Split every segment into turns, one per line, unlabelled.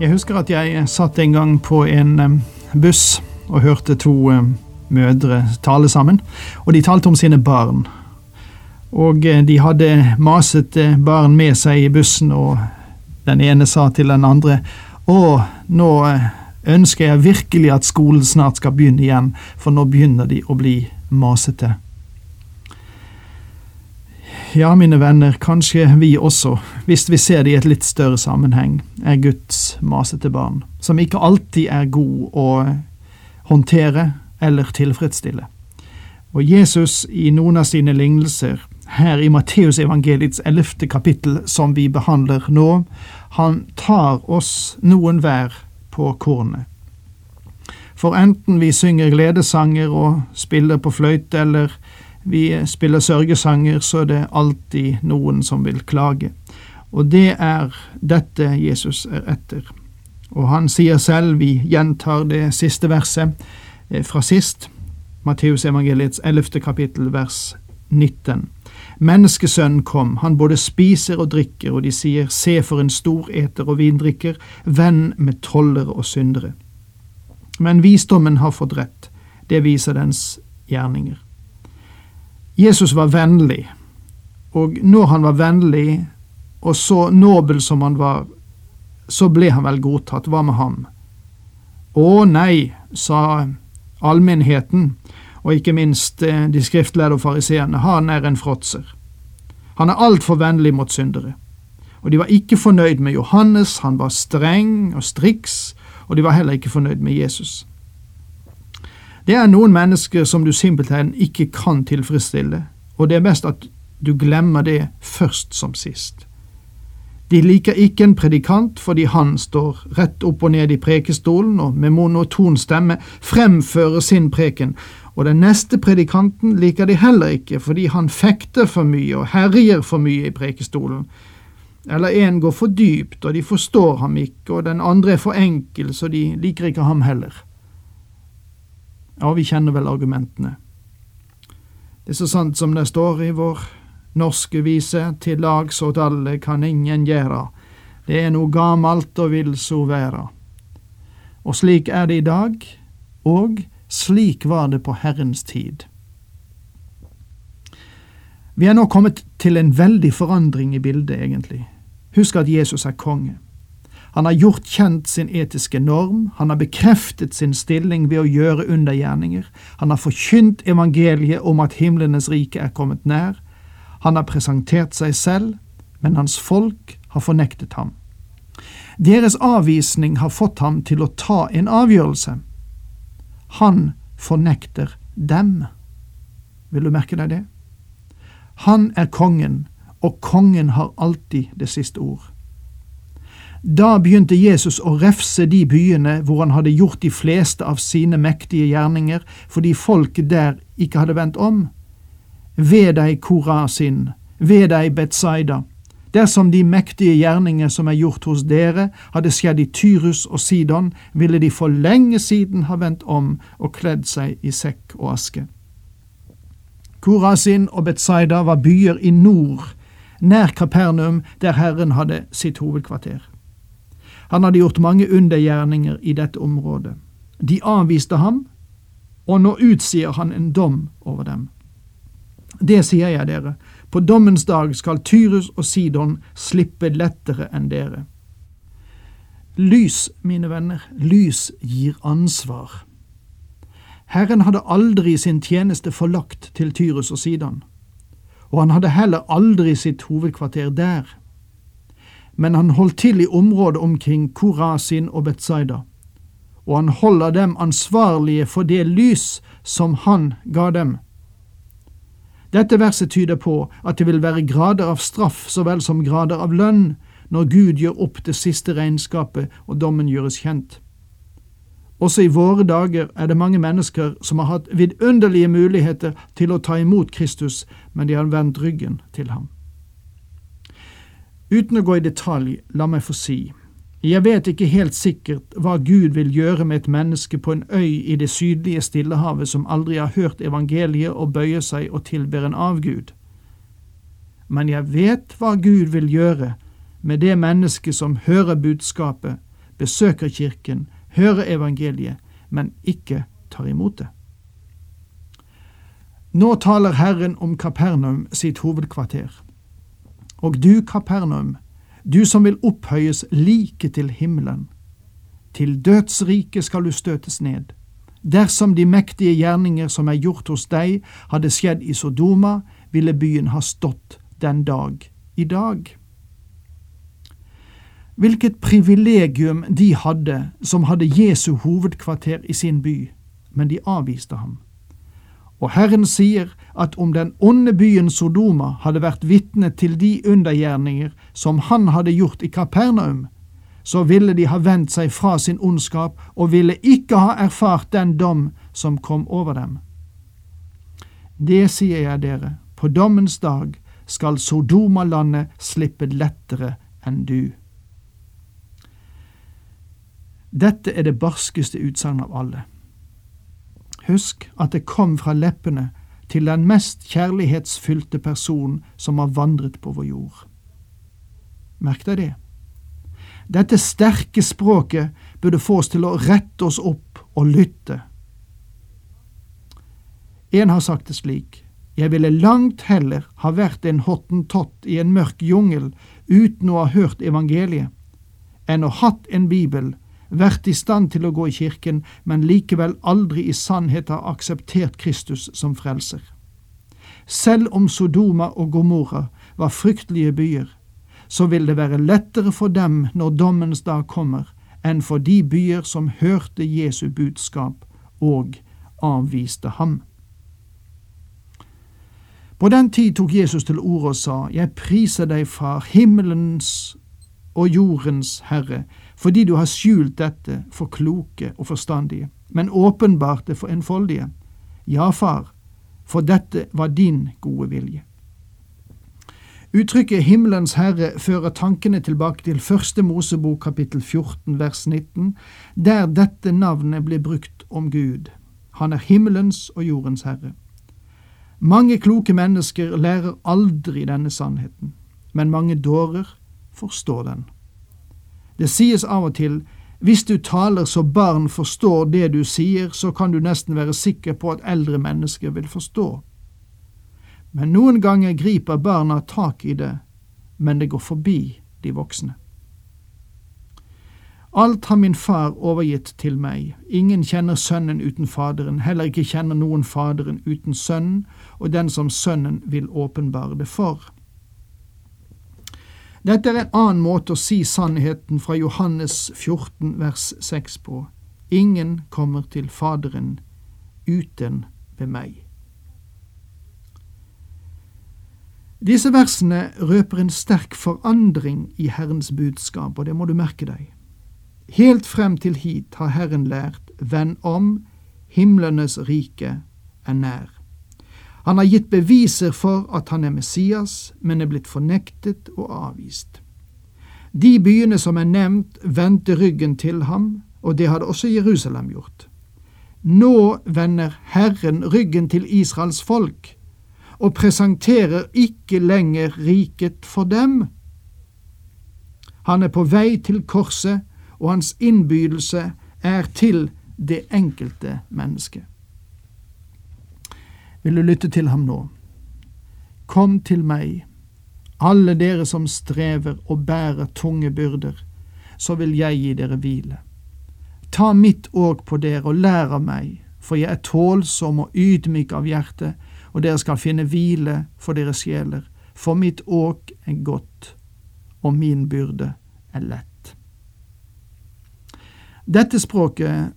Jeg husker at jeg satt en gang på en buss og hørte to mødre tale sammen, og de talte om sine barn. Og eh, de hadde maset eh, barn med seg i bussen, og den ene sa til den andre Å, nå eh, ønsker jeg virkelig at skolen snart skal begynne igjen, for nå begynner de å bli masete. Ja, mine venner, kanskje vi også, hvis vi ser det i et litt større sammenheng, er Guds masete barn, som ikke alltid er god å håndtere eller tilfredsstille. Og Jesus i noen av sine lignelser, her i Matteusevangeliets ellevte kapittel som vi behandler nå, han tar oss noen hver på kornet. For enten vi synger gledesanger og spiller på fløyte, eller vi spiller sørgesanger, så er det alltid noen som vil klage. Og det er dette Jesus er etter. Og han sier selv, vi gjentar det siste verset eh, fra sist, Matteusevangeliets 11. kapittel, vers 19. Menneskesønnen kom, han både spiser og drikker, og de sier, se for en storeter og vindrikker, venn med tollere og syndere. Men visdommen har fått rett, det viser dens gjerninger. Jesus var vennlig, og når han var vennlig, og så nobel som han var, så ble han vel godtatt. Hva med ham? Å nei, sa allmennheten, og ikke minst eh, de skriftlærde og fariseerne, han er en fråtser. Han er altfor vennlig mot syndere. Og de var ikke fornøyd med Johannes, han var streng og striks, og de var heller ikke fornøyd med Jesus. Det er noen mennesker som du simpelthen ikke kan tilfredsstille, og det er best at du glemmer det først som sist. De liker ikke en predikant fordi han står rett opp og ned i prekestolen og med monoton stemme fremfører sin preken, og den neste predikanten liker de heller ikke fordi han fekter for mye og herjer for mye i prekestolen. Eller en går for dypt, og de forstår ham ikke, og den andre er for enkel, så de liker ikke ham heller. Ja, vi kjenner vel argumentene. Det er så sant som det står i vår norske vise, til lags åt alle kan ingen gjera, det er no gamalt og vil så være. Og slik er det i dag, og slik var det på Herrens tid. Vi er nå kommet til en veldig forandring i bildet, egentlig. Husk at Jesus er konge. Han har gjort kjent sin etiske norm, han har bekreftet sin stilling ved å gjøre undergjerninger, han har forkynt evangeliet om at himlenes rike er kommet nær, han har presentert seg selv, men hans folk har fornektet ham. Deres avvisning har fått ham til å ta en avgjørelse. Han fornekter dem. Vil du merke deg det? Han er kongen, og kongen har alltid det siste ord. Da begynte Jesus å refse de byene hvor han hadde gjort de fleste av sine mektige gjerninger, fordi folket der ikke hadde vendt om. Ved deg, Korasin, ved deg, Betsaida, dersom de mektige gjerninger som er gjort hos dere, hadde skjedd i Tyrus og Sidon, ville de for lenge siden ha vendt om og kledd seg i sekk og aske. Korasin og Betsaida var byer i nord, nær Kapernaum, der Herren hadde sitt hovedkvarter. Han hadde gjort mange undergjerninger i dette området. De avviste ham, og nå utsier han en dom over dem. Det sier jeg dere, på dommens dag skal Tyrus og Sidon slippe lettere enn dere. Lys, mine venner, lys gir ansvar. Herren hadde aldri sin tjeneste forlagt til Tyrus og Sidon, og han hadde heller aldri sitt hovedkvarter der. Men han holdt til i området omkring Korasin og Betzaida, og han holder dem ansvarlige for det lys som han ga dem. Dette verset tyder på at det vil være grader av straff så vel som grader av lønn når Gud gjør opp det siste regnskapet og dommen gjøres kjent. Også i våre dager er det mange mennesker som har hatt vidunderlige muligheter til å ta imot Kristus, men de har vendt ryggen til ham. Uten å gå i detalj, la meg få si, jeg vet ikke helt sikkert hva Gud vil gjøre med et menneske på en øy i det sydlige Stillehavet som aldri har hørt evangeliet og bøyer seg og tilber en avgud. Men jeg vet hva Gud vil gjøre med det mennesket som hører budskapet, besøker kirken, hører evangeliet, men ikke tar imot det. Nå taler Herren om Kapernaum sitt hovedkvarter. Og du, Kapernaum, du som vil opphøyes like til himmelen. Til dødsriket skal du støtes ned. Dersom de mektige gjerninger som er gjort hos deg, hadde skjedd i Sodoma, ville byen ha stått den dag i dag. Hvilket privilegium de hadde som hadde Jesu hovedkvarter i sin by, men de avviste ham. Og Herren sier at om den onde byen Sodoma hadde vært vitne til de undergjerninger som han hadde gjort i Kapernaum, så ville de ha vendt seg fra sin ondskap og ville ikke ha erfart den dom som kom over dem. Det sier jeg dere, på dommens dag skal Sodoma-landet slippe lettere enn du. Dette er det barskeste utsagn av alle. Husk at det kom fra leppene til den mest kjærlighetsfylte person som har vandret på vår jord. Merk deg det. Dette sterke språket burde få oss til å rette oss opp og lytte. En har sagt det slik, jeg ville langt heller ha vært en hottentott i en mørk jungel uten å ha hørt evangeliet, enn å hatt en bibel vært i stand til å gå i kirken, men likevel aldri i sannhet har akseptert Kristus som frelser. Selv om Sodoma og Gomorra var fryktelige byer, så vil det være lettere for dem når dommens dag kommer, enn for de byer som hørte Jesu budskap og avviste ham. På den tid tok Jesus til orde og sa, Jeg priser deg, Far, himmelens og jordens Herre, fordi du har skjult dette for kloke og forstandige, men åpenbart det for enfoldige. Ja, far, for dette var din gode vilje. Uttrykket Himmelens Herre fører tankene tilbake til første Mosebok kapittel 14 vers 19, der dette navnet blir brukt om Gud. Han er himmelens og jordens herre. Mange kloke mennesker lærer aldri denne sannheten, men mange dårer forstår den. Det sies av og til hvis du taler så barn forstår det du sier, så kan du nesten være sikker på at eldre mennesker vil forstå. Men noen ganger griper barna tak i det, men det går forbi de voksne. Alt har min far overgitt til meg, ingen kjenner Sønnen uten Faderen, heller ikke kjenner noen Faderen uten Sønnen, og den som Sønnen vil åpenbare det for. Dette er en annen måte å si sannheten fra Johannes 14 vers 6 på. Ingen kommer til Faderen uten ved meg. Disse versene røper en sterk forandring i Herrens budskap, og det må du merke deg. Helt frem til hit har Herren lært venn om, himlenes rike er nær. Han har gitt beviser for at han er Messias, men er blitt fornektet og avvist. De byene som er nevnt, vendte ryggen til ham, og det hadde også Jerusalem gjort. Nå vender Herren ryggen til Israels folk, og presenterer ikke lenger riket for dem. Han er på vei til korset, og hans innbydelse er til det enkelte mennesket vil du lytte til ham nå. Kom til meg, alle dere som strever og bærer tunge byrder, så vil jeg gi dere hvile. Ta mitt åk på dere og lær av meg, for jeg er tålsom og ydmyk av hjerte, og dere skal finne hvile for deres sjeler, for mitt åk er godt, og min byrde er lett. Dette språket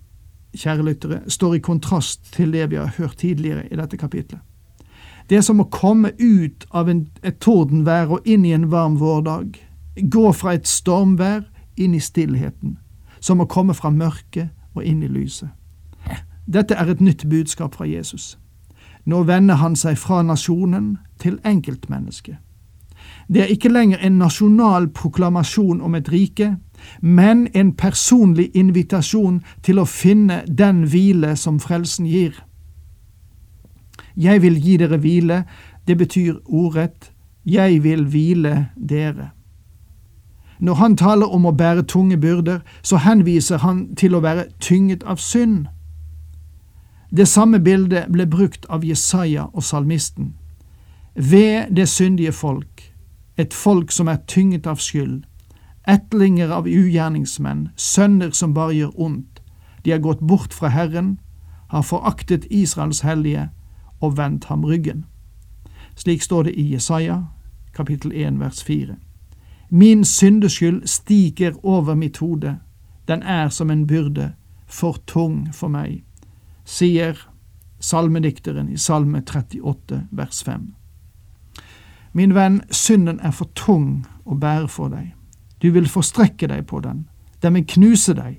kjære lyttere, står i kontrast til det vi har hørt tidligere i dette kapitlet. Det er som å komme ut av en, et tordenvær og inn i en varm vårdag. gå fra et stormvær inn i stillheten, som å komme fra mørket og inn i lyset. Dette er et nytt budskap fra Jesus. Nå vender han seg fra nasjonen til enkeltmennesket. Det er ikke lenger en nasjonal proklamasjon om et rike, men en personlig invitasjon til å finne den hvile som frelsen gir. Jeg vil gi dere hvile, det betyr ordrett, jeg vil hvile dere. Når han taler om å bære tunge byrder, så henviser han til å være tynget av synd. Det samme bildet ble brukt av Jesaja og salmisten. Ved det syndige folk, et folk som er tynget av skyld, etlinger av ugjerningsmenn, sønner som bare gjør ondt, de har gått bort fra Herren, har foraktet Israels hellige og vendt ham ryggen. Slik står det i Jesaja, kapittel 1, vers 4. Min syndeskyld stiger over mitt hode, den er som en byrde, for tung for meg, sier salmedikteren i Salme 38, vers 5. Min venn, synden er for tung å bære for deg. Du vil forstrekke deg på den, den vil knuse deg.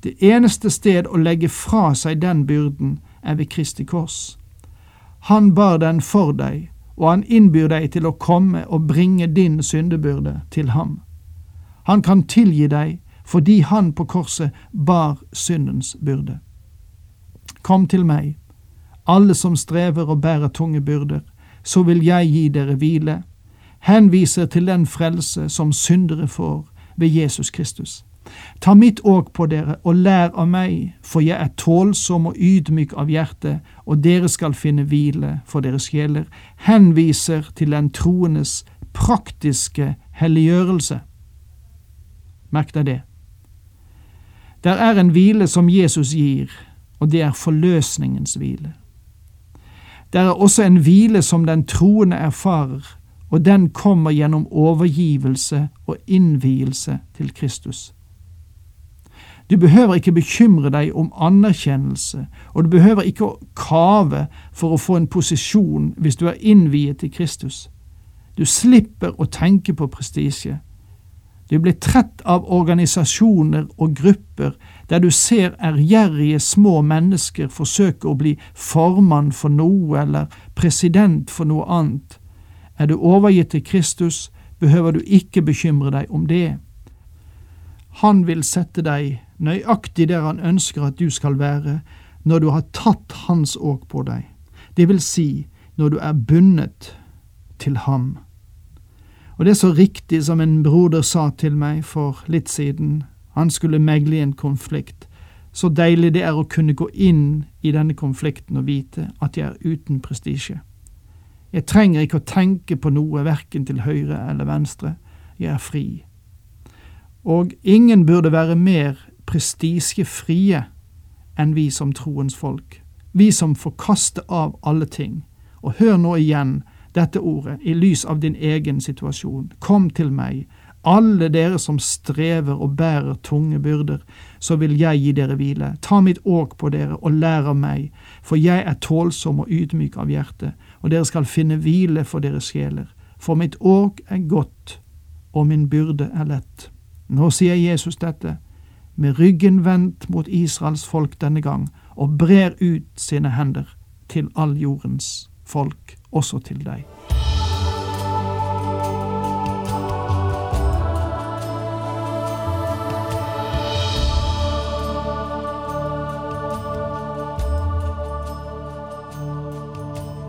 Det eneste sted å legge fra seg den byrden er ved Kristi kors. Han bar den for deg, og han innbyr deg til å komme og bringe din syndebyrde til ham. Han kan tilgi deg fordi han på korset bar syndens byrde. Kom til meg, alle som strever og bærer tunge byrder, så vil jeg gi dere hvile, henviser til den frelse som syndere får ved Jesus Kristus. Ta mitt åk på dere og lær av meg, for jeg er tålsom og ydmyk av hjerte, og dere skal finne hvile for deres sjeler, henviser til den troendes praktiske helliggjørelse. Merk deg det. Der er en hvile som Jesus gir, og det er forløsningens hvile. Der er også en hvile som den troende erfarer, og den kommer gjennom overgivelse og innvielse til Kristus. Du behøver ikke bekymre deg om anerkjennelse, og du behøver ikke å kave for å få en posisjon hvis du er innviet til Kristus. Du slipper å tenke på prestisje. Du blir trett av organisasjoner og grupper der du ser ærgjerrige små mennesker forsøke å bli formann for noe eller president for noe annet. Er du overgitt til Kristus, behøver du ikke bekymre deg om det. Han vil sette deg nøyaktig der han ønsker at du skal være når du har tatt hans åk på deg, det vil si når du er bundet til ham. Og det er så riktig som en broder sa til meg for litt siden, han skulle megle i en konflikt, så deilig det er å kunne gå inn i denne konflikten og vite at jeg er uten prestisje. Jeg trenger ikke å tenke på noe verken til høyre eller venstre, jeg er fri. Og ingen burde være mer prestisjefrie enn vi som troens folk, vi som får kaste av alle ting. Og hør nå igjen dette ordet i lys av din egen situasjon. Kom til meg, alle dere som strever og bærer tunge byrder, så vil jeg gi dere hvile. Ta mitt åk på dere og lær av meg, for jeg er tålsom og ydmyk av hjerte, og dere skal finne hvile for deres sjeler. For mitt åk er godt, og min byrde er lett. Nå sier Jesus dette, med ryggen vendt mot Israels folk denne gang, og brer ut sine hender til all jordens folk, også til deg.